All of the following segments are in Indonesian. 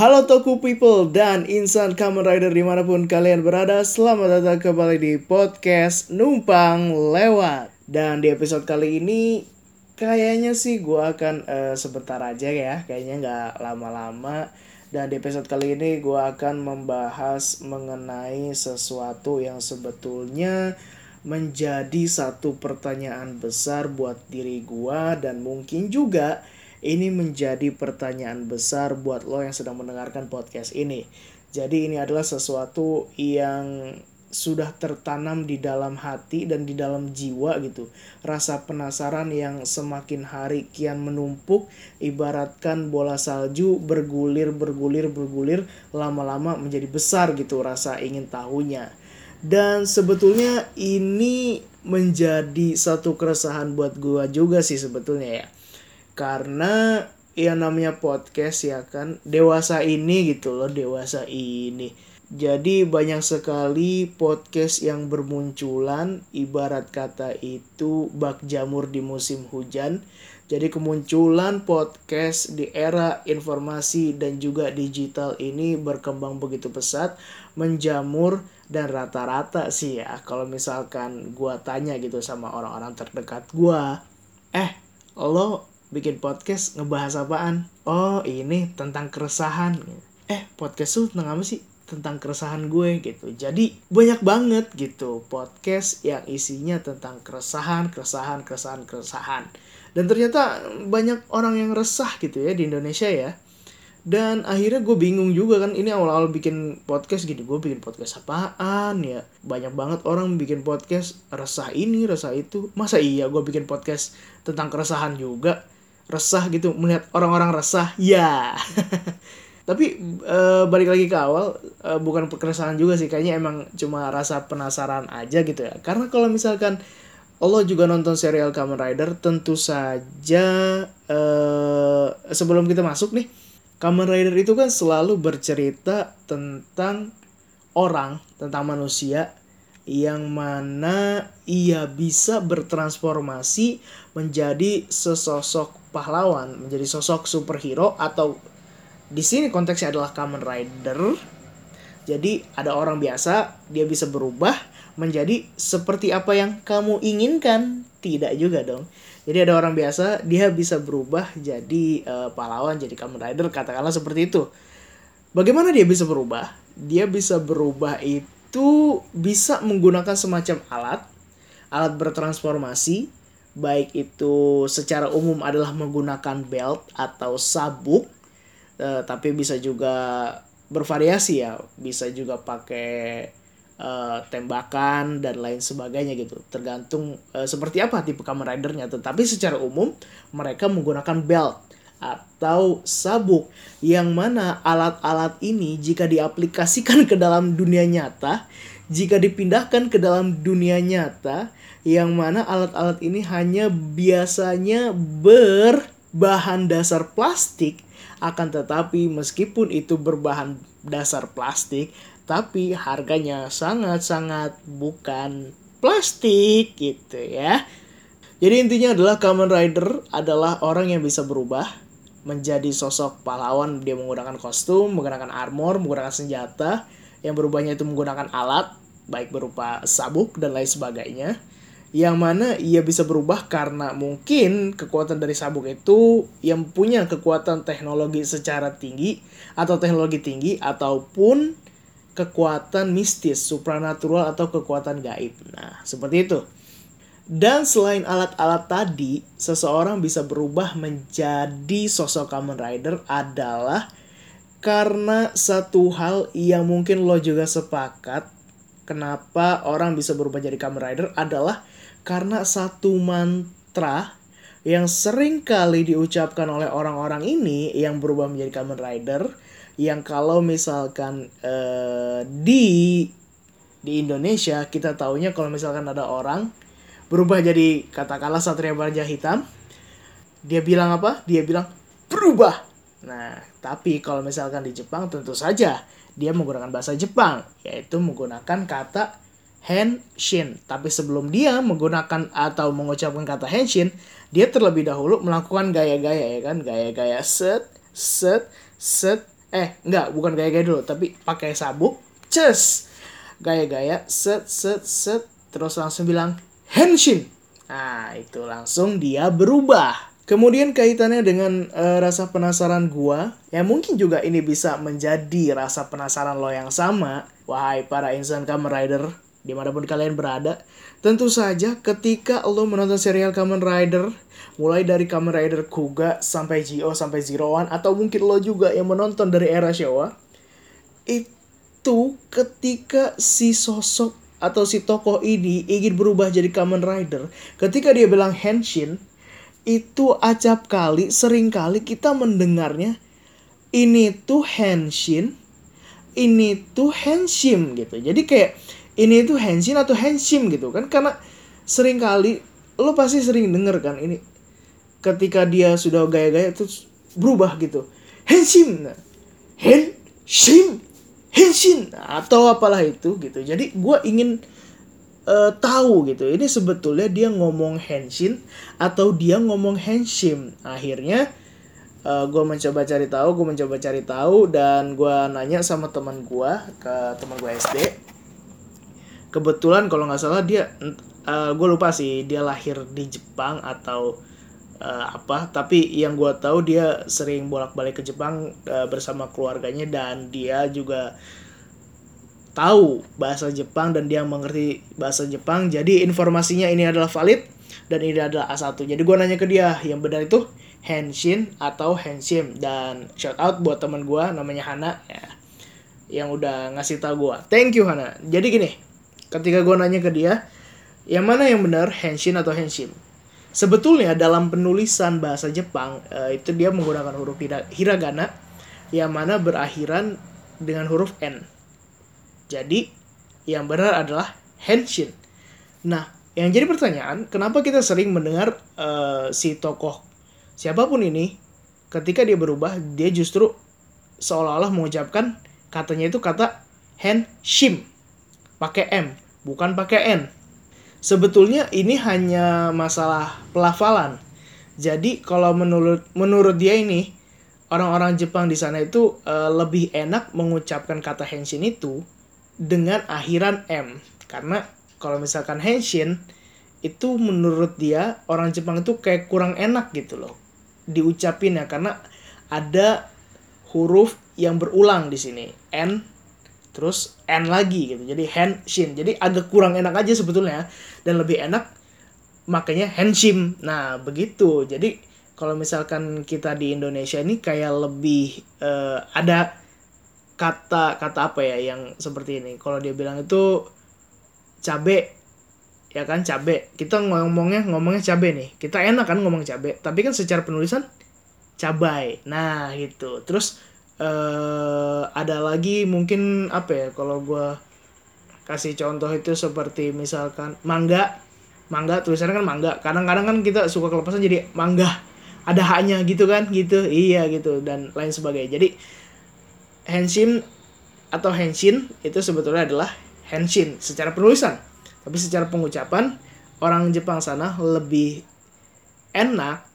Halo Toku People dan insan Kamen Rider di mana pun kalian berada Selamat datang kembali di podcast Numpang Lewat. Dan di episode kali ini Kayaknya sih gue akan eh, sebentar aja ya Kayaknya nggak lama-lama. Dan di episode kali ini gue akan membahas mengenai sesuatu yang sebetulnya menjadi satu pertanyaan besar buat diri gua dan mungkin juga ini menjadi pertanyaan besar buat lo yang sedang mendengarkan podcast ini. Jadi ini adalah sesuatu yang sudah tertanam di dalam hati dan di dalam jiwa gitu. Rasa penasaran yang semakin hari kian menumpuk ibaratkan bola salju bergulir bergulir bergulir lama-lama menjadi besar gitu rasa ingin tahunya. Dan sebetulnya ini menjadi satu keresahan buat gua juga sih sebetulnya ya. Karena yang namanya podcast ya kan dewasa ini gitu loh, dewasa ini. Jadi banyak sekali podcast yang bermunculan ibarat kata itu bak jamur di musim hujan. Jadi kemunculan podcast di era informasi dan juga digital ini berkembang begitu pesat, menjamur dan rata-rata sih ya kalau misalkan gua tanya gitu sama orang-orang terdekat gua, eh lo bikin podcast ngebahas apaan? Oh ini tentang keresahan. Eh podcast lu tentang apa sih? Tentang keresahan gue gitu. Jadi banyak banget gitu podcast yang isinya tentang keresahan, keresahan, keresahan, keresahan. Dan ternyata banyak orang yang resah gitu ya di Indonesia ya. Dan akhirnya gue bingung juga kan ini awal-awal bikin podcast gitu gue bikin podcast apaan ya banyak banget orang bikin podcast resah ini resah itu masa iya gue bikin podcast tentang keresahan juga resah gitu melihat orang-orang resah ya. Tapi e, balik lagi ke awal e, bukan keresahan juga sih kayaknya emang cuma rasa penasaran aja gitu ya. Karena kalau misalkan Allah juga nonton serial Kamen Rider tentu saja eh, sebelum kita masuk nih Kamen Rider itu kan selalu bercerita tentang orang tentang manusia yang mana ia bisa bertransformasi menjadi sesosok pahlawan menjadi sosok superhero atau di sini konteksnya adalah Kamen Rider. Jadi ada orang biasa dia bisa berubah menjadi seperti apa yang kamu inginkan. Tidak juga dong. Jadi ada orang biasa dia bisa berubah jadi uh, pahlawan jadi kamen rider katakanlah seperti itu. Bagaimana dia bisa berubah? Dia bisa berubah itu bisa menggunakan semacam alat alat bertransformasi baik itu secara umum adalah menggunakan belt atau sabuk uh, tapi bisa juga bervariasi ya bisa juga pakai uh, tembakan dan lain sebagainya gitu. Tergantung uh, seperti apa tipe Kamen Ridernya. Tetapi secara umum mereka menggunakan belt atau sabuk yang mana alat-alat ini jika diaplikasikan ke dalam dunia nyata jika dipindahkan ke dalam dunia nyata yang mana alat-alat ini hanya biasanya berbahan dasar plastik akan tetapi meskipun itu berbahan dasar plastik tapi harganya sangat-sangat bukan plastik gitu ya. Jadi intinya adalah Kamen Rider adalah orang yang bisa berubah menjadi sosok pahlawan dia menggunakan kostum, menggunakan armor, menggunakan senjata yang berubahnya itu menggunakan alat baik berupa sabuk dan lain sebagainya yang mana ia bisa berubah karena mungkin kekuatan dari sabuk itu yang punya kekuatan teknologi secara tinggi atau teknologi tinggi ataupun kekuatan mistis, supranatural atau kekuatan gaib. Nah, seperti itu. Dan selain alat-alat tadi, seseorang bisa berubah menjadi sosok Kamen Rider adalah karena satu hal yang mungkin lo juga sepakat kenapa orang bisa berubah jadi Kamen Rider adalah karena satu mantra yang sering kali diucapkan oleh orang-orang ini yang berubah menjadi Kamen Rider yang kalau misalkan uh, di di Indonesia kita taunya kalau misalkan ada orang berubah jadi katakanlah Satria Baja Hitam dia bilang apa? Dia bilang berubah. Nah, tapi kalau misalkan di Jepang tentu saja dia menggunakan bahasa Jepang yaitu menggunakan kata henshin. Tapi sebelum dia menggunakan atau mengucapkan kata henshin, dia terlebih dahulu melakukan gaya-gaya ya kan gaya-gaya set set set eh enggak bukan gaya-gaya dulu tapi pakai sabuk ces gaya-gaya set set set terus langsung bilang henshin nah itu langsung dia berubah Kemudian kaitannya dengan uh, rasa penasaran gua, ya mungkin juga ini bisa menjadi rasa penasaran lo yang sama, wahai para insan Kamen Rider, di mana pun kalian berada. Tentu saja ketika lo menonton serial Kamen Rider, mulai dari Kamen Rider Kuga sampai Gio sampai Zero One atau mungkin lo juga yang menonton dari era Showa itu ketika si sosok atau si tokoh ini ingin berubah jadi Kamen Rider ketika dia bilang Henshin itu acap kali sering kali kita mendengarnya ini tuh Henshin ini tuh Henshin gitu. Jadi kayak ini tuh Henshin atau Henshin gitu kan. Karena sering kali lo pasti sering denger kan ini ketika dia sudah gaya-gaya terus berubah gitu. Henshin Henshin Henshin atau apalah itu gitu. Jadi gue ingin uh, tahu gitu ini sebetulnya dia ngomong Henshin atau dia ngomong Henshin. Akhirnya uh, eh, gue mencoba cari tahu gue mencoba cari tahu dan gue nanya sama teman gue ke teman gue SD kebetulan kalau nggak salah dia uh, eh, gue lupa sih dia lahir di Jepang atau uh, apa tapi yang gue tahu dia sering bolak-balik ke Jepang uh, bersama keluarganya dan dia juga tahu bahasa Jepang dan dia mengerti bahasa Jepang. Jadi informasinya ini adalah valid dan ini adalah A1 jadi gue nanya ke dia yang benar itu Henshin atau Henshin? Dan shout out buat teman gue namanya Hana ya yang udah ngasih tau gue thank you Hana. Jadi gini ketika gue nanya ke dia yang mana yang benar Henshin atau Henshin Sebetulnya dalam penulisan bahasa Jepang uh, itu dia menggunakan huruf hiragana yang mana berakhiran dengan huruf n. Jadi yang benar adalah henshin. Nah, yang jadi pertanyaan, kenapa kita sering mendengar uh, si tokoh siapa pun ini ketika dia berubah dia justru seolah-olah mengucapkan katanya itu kata henshin pakai m bukan pakai n sebetulnya ini hanya masalah pelafalan. Jadi kalau menurut menurut dia ini orang-orang Jepang di sana itu uh, lebih enak mengucapkan kata henshin itu dengan akhiran m. Karena kalau misalkan henshin itu menurut dia orang Jepang itu kayak kurang enak gitu loh diucapin ya karena ada huruf yang berulang di sini. N terus n lagi gitu. Jadi henshin jadi agak kurang enak aja sebetulnya. Dan lebih enak makanya henshim nah begitu. Jadi kalau misalkan kita di Indonesia ini kayak lebih uh, ada kata kata apa ya yang seperti ini. Kalau dia bilang itu cabe ya kan? Cabe. Kita ngomongnya ngomongnya cabe nih. Kita enak kan ngomong cabe. Tapi kan secara penulisan cabai. Nah gitu. Terus uh, ada lagi mungkin apa ya kalau gue kasih contoh itu seperti misalkan mangga. Mangga tulisannya kan mangga. Kadang-kadang kan kita suka kelepasan jadi mangga. Ada haknya gitu kan gitu. Iya gitu dan lain sebagainya. Jadi henshin atau henshin itu sebetulnya adalah henshin secara penulisan. Tapi secara pengucapan orang Jepang sana lebih enak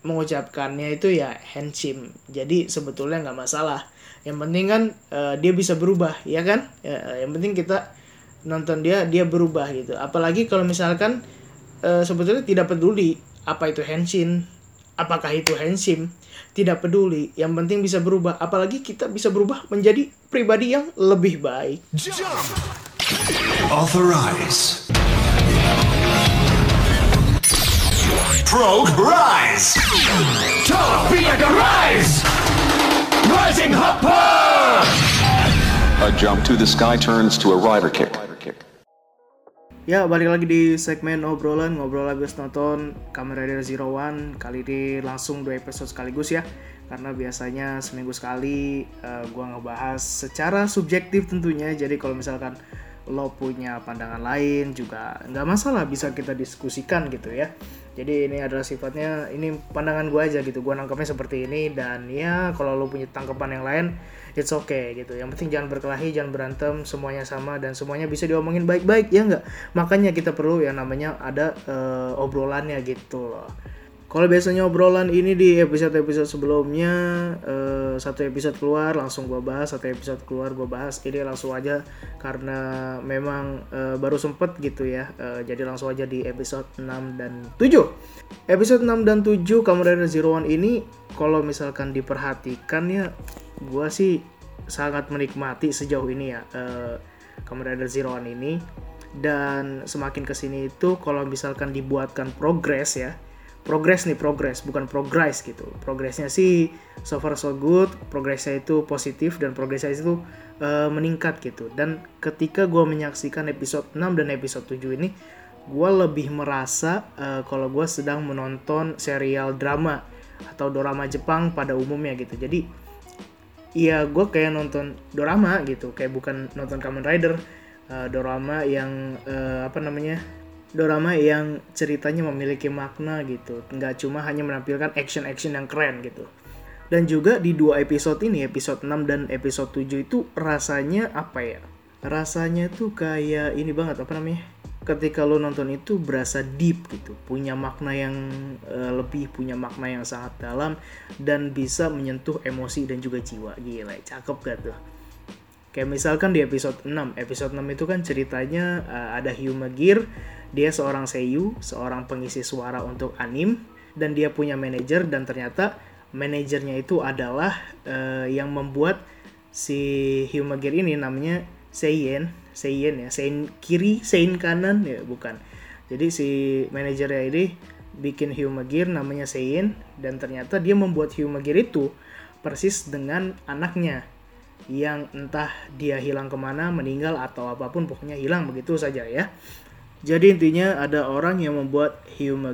mengucapkannya itu ya henshin jadi sebetulnya nggak masalah. Yang penting kan uh, dia bisa berubah ya kan? Ya, yang penting kita nonton dia dia berubah gitu. Apalagi kalau misalkan uh, sebetulnya tidak peduli apa itu henshin apakah itu henshin tidak peduli. Yang penting bisa berubah. Apalagi kita bisa berubah menjadi pribadi yang lebih baik. Jump! authorize Frog Rise! Torpedo Rise! Rising Hopper! A jump to the sky turns to a rider kick. Ya, balik lagi di segmen obrolan ngobrol habis nonton Kamen Rider Zero One kali ini langsung dua episode sekaligus ya karena biasanya seminggu sekali uh, gua ngebahas secara subjektif tentunya jadi kalau misalkan lo punya pandangan lain juga. Nggak masalah bisa kita diskusikan gitu ya. Jadi ini adalah sifatnya ini pandangan gue aja gitu. Gue nangkepnya seperti ini dan ya kalau lo punya tangkapan yang lain it's okay gitu. Yang penting jangan berkelahi jangan berantem semuanya sama dan semuanya bisa diomongin baik-baik ya nggak? Makanya kita perlu yang namanya ada uh, obrolannya gitu loh kalau biasanya obrolan ini di episode-episode sebelumnya uh, satu episode keluar langsung gue bahas, satu episode keluar gue bahas. Ini langsung aja karena memang uh, baru sempet gitu ya. Uh, jadi langsung aja di episode 6 dan 7. Episode 6 dan 7 Kamu Rider Zero One ini kalau misalkan diperhatikan ya gue sih sangat menikmati sejauh ini ya uh, Kamen Rider Zero One ini dan semakin ke sini itu kalau misalkan dibuatkan progres ya progres nih progres bukan progress gitu. Progresnya sih so far so good progresnya itu positif dan progresnya itu uh, meningkat gitu. Dan ketika gue menyaksikan episode 6 dan episode 7 ini gue lebih merasa uh, kalau gue sedang menonton serial drama atau drama Jepang pada umumnya gitu. Jadi ya gue kayak nonton drama gitu kayak bukan nonton Kamen Rider uh, drama yang uh, apa namanya dorama yang ceritanya memiliki makna gitu. Nggak cuma hanya menampilkan action action yang keren gitu. Dan juga di dua episode ini episode 6 dan episode 7 itu rasanya apa ya? Rasanya tuh kayak ini banget apa namanya? Ketika lo nonton itu berasa deep gitu. Punya makna yang uh, lebih punya makna yang sangat dalam dan bisa menyentuh emosi dan juga jiwa. Gila cakep gak tuh? Kayak misalkan di episode 6 episode 6 itu kan ceritanya uh, ada Hyuma Gear dia seorang seiyu, seorang pengisi suara untuk anim, dan dia punya manajer dan ternyata manajernya itu adalah uh, yang membuat si Hyumagir ini namanya Seiyen, Seiyen ya, Sein kiri, Sein kanan ya bukan. Jadi si manajernya ini bikin Hyumagir namanya Seiyen dan ternyata dia membuat Hyumagir itu persis dengan anaknya yang entah dia hilang ke mana, meninggal atau apa pun pokoknya hilang begitu saja ya. Jadi intinya ada orang yang membuat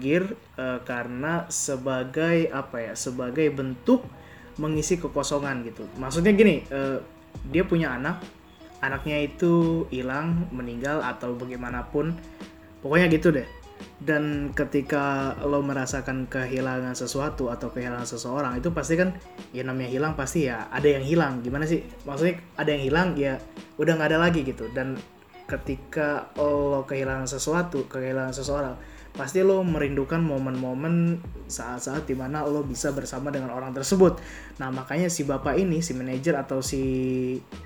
Gear uh, karena sebagai apa ya? Sebagai bentuk mengisi kekosongan gitu. Maksudnya gini, uh, dia punya anak, anaknya itu hilang, meninggal atau bagaimanapun. Pokoknya gitu deh. Dan ketika lo merasakan kehilangan sesuatu atau kehilangan seseorang itu pasti kan ya namanya hilang pasti ya ada yang hilang. Gimana sih? Maksudnya ada yang hilang ya udah nggak ada lagi gitu. Dan ketika lo kehilangan sesuatu, kehilangan seseorang, pasti lo merindukan momen-momen saat-saat di mana lo bisa bersama dengan orang tersebut. Nah makanya si bapak ini, si manajer atau si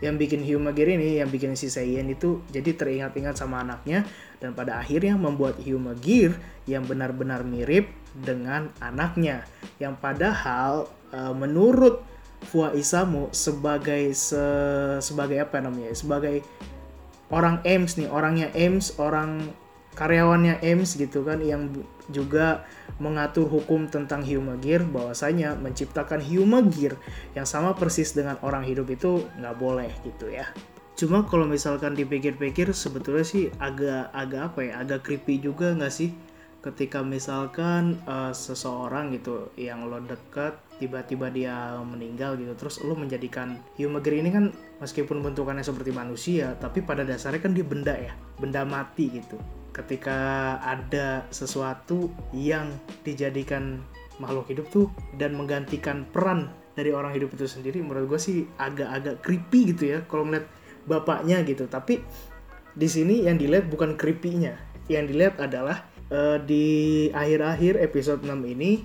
yang bikin Gear ini, yang bikin si Seiyen itu jadi teringat-ingat sama anaknya dan pada akhirnya membuat Gear yang benar-benar mirip dengan anaknya. Yang padahal uh, menurut Fua Isamu sebagai se, sebagai apa namanya? Sebagai orang EMS nih, orangnya EMS, orang karyawannya EMS gitu kan yang juga mengatur hukum tentang Gear bahwasanya menciptakan Gear yang sama persis dengan orang hidup itu nggak boleh gitu ya. Cuma kalau misalkan dipikir-pikir sebetulnya sih agak agak apa ya, agak creepy juga nggak sih ketika misalkan uh, seseorang gitu yang lo dekat tiba-tiba dia meninggal gitu terus lo menjadikan Gear ini kan meskipun bentukannya seperti manusia tapi pada dasarnya kan dia benda ya benda mati gitu. Ketika ada sesuatu yang dijadikan makhluk hidup tuh dan menggantikan peran dari orang hidup itu sendiri menurut gue sih agak-agak creepy gitu ya kalau melihat bapaknya gitu. Tapi di sini yang dilihat bukan creepy-nya yang dilihat adalah uh, di akhir-akhir episode 6 ini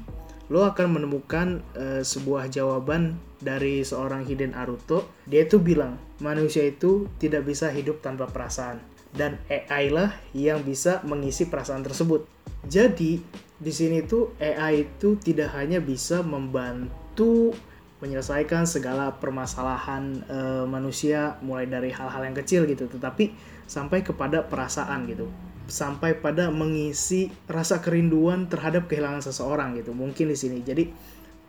lo akan menemukan uh, sebuah jawaban dari seorang Hiden Aruto. Dia itu bilang, manusia itu tidak bisa hidup tanpa perasaan. Dan AI lah yang bisa mengisi perasaan tersebut. Jadi, di sini tuh AI itu tidak hanya bisa membantu menyelesaikan segala permasalahan e, manusia mulai dari hal-hal yang kecil gitu, tetapi sampai kepada perasaan gitu sampai pada mengisi rasa kerinduan terhadap kehilangan seseorang gitu mungkin di sini jadi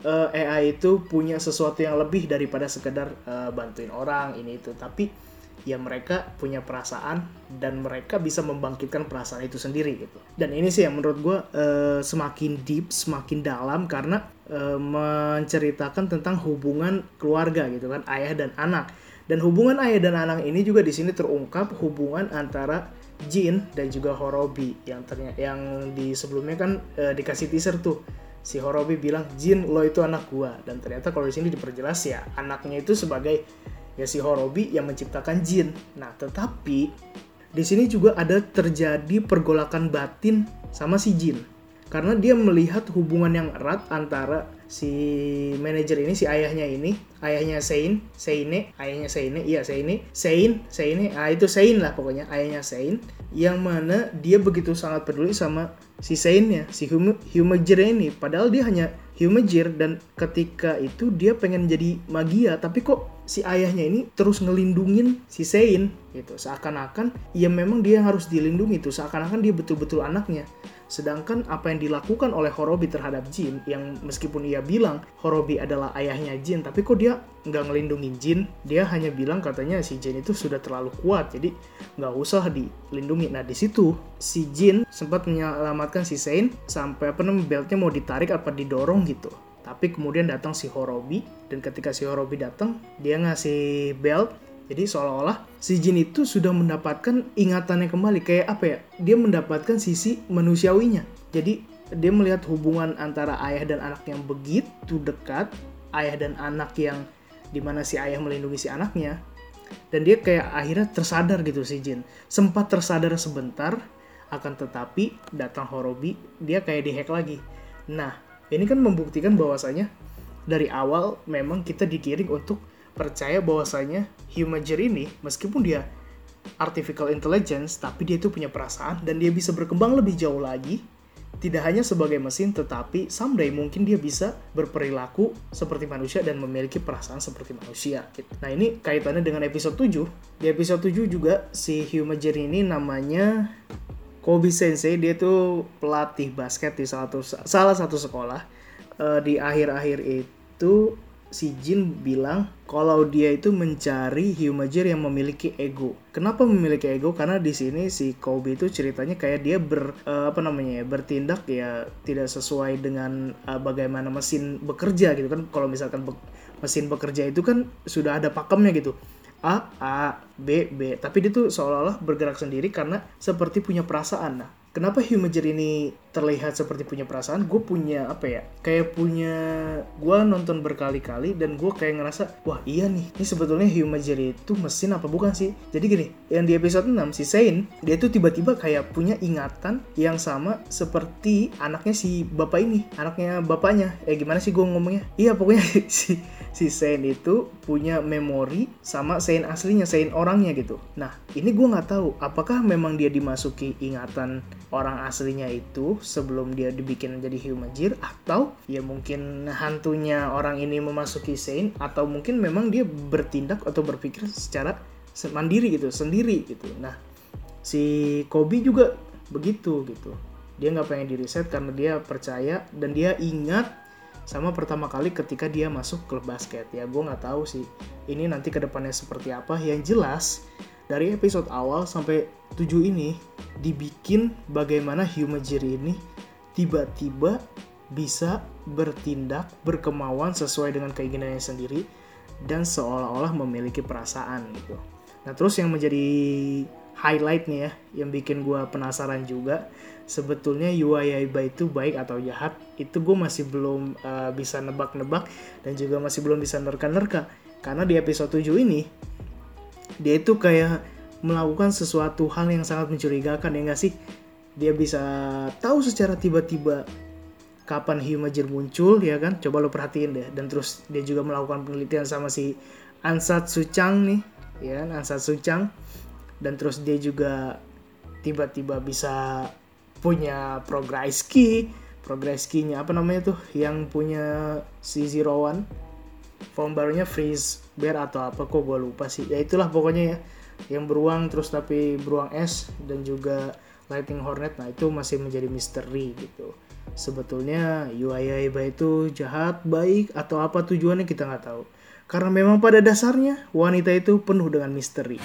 uh, eh, AI itu punya sesuatu yang lebih daripada sekedar uh, bantuin orang ini itu tapi ya mereka punya perasaan dan mereka bisa membangkitkan perasaan itu sendiri gitu. Dan ini sih yang menurut gue uh, semakin deep, semakin dalam karena uh, menceritakan tentang hubungan keluarga gitu kan, ayah dan anak. Dan hubungan ayah dan anak ini juga di sini terungkap hubungan antara Jin dan juga Horobi yang ternyata yang di sebelumnya kan uh, dikasih teaser tuh si Horobi bilang Jin lo itu anak gua dan ternyata kalau di sini diperjelas ya anaknya itu sebagai ya si Horobi yang menciptakan jin. Nah, tetapi di sini juga ada terjadi pergolakan batin sama si jin. Karena dia melihat hubungan yang erat antara si manajer ini, si ayahnya ini, ayahnya Sein, Seine, ayahnya Seine, iya Seine, Sein, Seine, ah itu Sein lah pokoknya, ayahnya Sein, yang mana dia begitu sangat peduli sama si Seinnya, si Humager ini, padahal dia hanya Humajir dan ketika itu dia pengen jadi magia, tapi kok si ayahnya ini terus ngelindungin si Sein gitu. Seakan-akan ya memang dia yang harus dilindungi itu seakan-akan dia betul-betul anaknya sedangkan apa yang dilakukan oleh Horobi terhadap Jin yang meskipun ia bilang Horobi adalah ayahnya Jin tapi kok dia nggak ngelindungi Jin? Dia hanya bilang katanya si Jin itu sudah terlalu kuat jadi nggak usah dilindungi. Nah di situ si Jin sempat menyelamatkan si Sein sampai apa namanya beltnya mau ditarik apa didorong gitu. Tapi kemudian datang si Horobi dan ketika si Horobi datang dia ngasih belt jadi seolah-olah si Jin itu sudah mendapatkan ingatannya kembali. Kayak apa ya? Dia mendapatkan sisi manusiawinya. Jadi dia melihat hubungan antara ayah dan anak yang begitu dekat ayah dan anak yang di mana si ayah melindungi si anaknya dan dia kayak akhirnya tersadar gitu si Jin. Sempat tersadar sebentar akan tetapi datang Horobi dia kayak dihack lagi. Nah ini kan membuktikan bahwasanya dari awal memang kita dikiring untuk percaya bahwasanya Humager ini meskipun dia artificial intelligence tapi dia itu punya perasaan dan dia bisa berkembang lebih jauh lagi tidak hanya sebagai mesin tetapi someday mungkin dia bisa berperilaku seperti manusia dan memiliki perasaan seperti manusia gitu. Nah ini kaitannya dengan episode 7 di episode 7 juga si Humager ini namanya Kobe Sensei dia tuh pelatih basket di salah satu salah satu sekolah uh, di akhir-akhir itu si Jin bilang kalau dia itu mencari Humager yang memiliki ego. Kenapa memiliki ego? Karena di sini si Kobe itu ceritanya kayak dia ber uh, apa namanya ya bertindak ya tidak sesuai dengan uh, bagaimana mesin bekerja gitu kan. Kalau misalkan be mesin bekerja itu kan sudah ada pakemnya gitu. A A B B tapi dia tuh seolah-olah bergerak sendiri karena seperti punya perasaan nah kenapa Humager ini terlihat seperti punya perasaan gue punya apa ya kayak punya gue nonton berkali-kali dan gue kayak ngerasa wah iya nih ini sebetulnya Humager itu mesin apa bukan sih? Jadi gini yang di episode 6 si Sein dia tuh tiba-tiba kayak punya ingatan yang sama seperti anaknya si bapak ini anaknya bapaknya. Eh gimana sih gue ngomongnya? Iya pokoknya si si Sein itu punya memori sama Sein aslinya, Sein orangnya gitu. Nah, ini gue nggak tahu apakah memang dia dimasuki ingatan orang aslinya itu sebelum dia dibikin jadi Humajir atau ya mungkin hantunya orang ini memasuki Sein atau mungkin memang dia bertindak atau berpikir secara mandiri gitu, sendiri gitu. Nah, si Kobe juga begitu gitu. Dia nggak pengen diriset karena dia percaya dan dia ingat sama pertama kali ketika dia masuk klub basket ya gue nggak tahu sih ini nanti ke depannya seperti apa yang jelas dari episode awal sampai 7 ini dibikin bagaimana Humajiri ini tiba-tiba bisa bertindak berkemauan sesuai dengan keinginannya sendiri dan seolah-olah memiliki perasaan gitu. Nah terus yang menjadi highlight nih ya yang bikin gue penasaran juga sebetulnya UI Aiba itu baik atau jahat itu gue masih belum uh, bisa nebak-nebak dan juga masih belum bisa nerka-nerka karena di episode 7 ini dia itu kayak melakukan sesuatu hal yang sangat mencurigakan ya nggak sih? Dia bisa tahu secara tiba-tiba kapan hiu majir muncul ya kan? Coba lo perhatiin deh. Dan terus dia juga melakukan penelitian sama si Ansat Sucang nih ya kan? Ansat Sucang dan terus dia juga tiba-tiba bisa punya progress key progress key-nya apa namanya tuh? Yang punya si Zero One form barunya freeze bear atau apa kok gue lupa sih. Ya itulah pokoknya ya yang beruang terus tapi beruang es dan juga Lightning Hornet nah itu masih menjadi misteri gitu. Sebetulnya Yuayaiba itu jahat baik atau apa tujuannya kita nggak tahu. Karena memang pada dasarnya wanita itu penuh dengan misteri.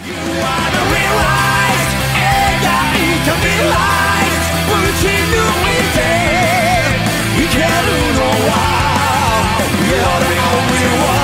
You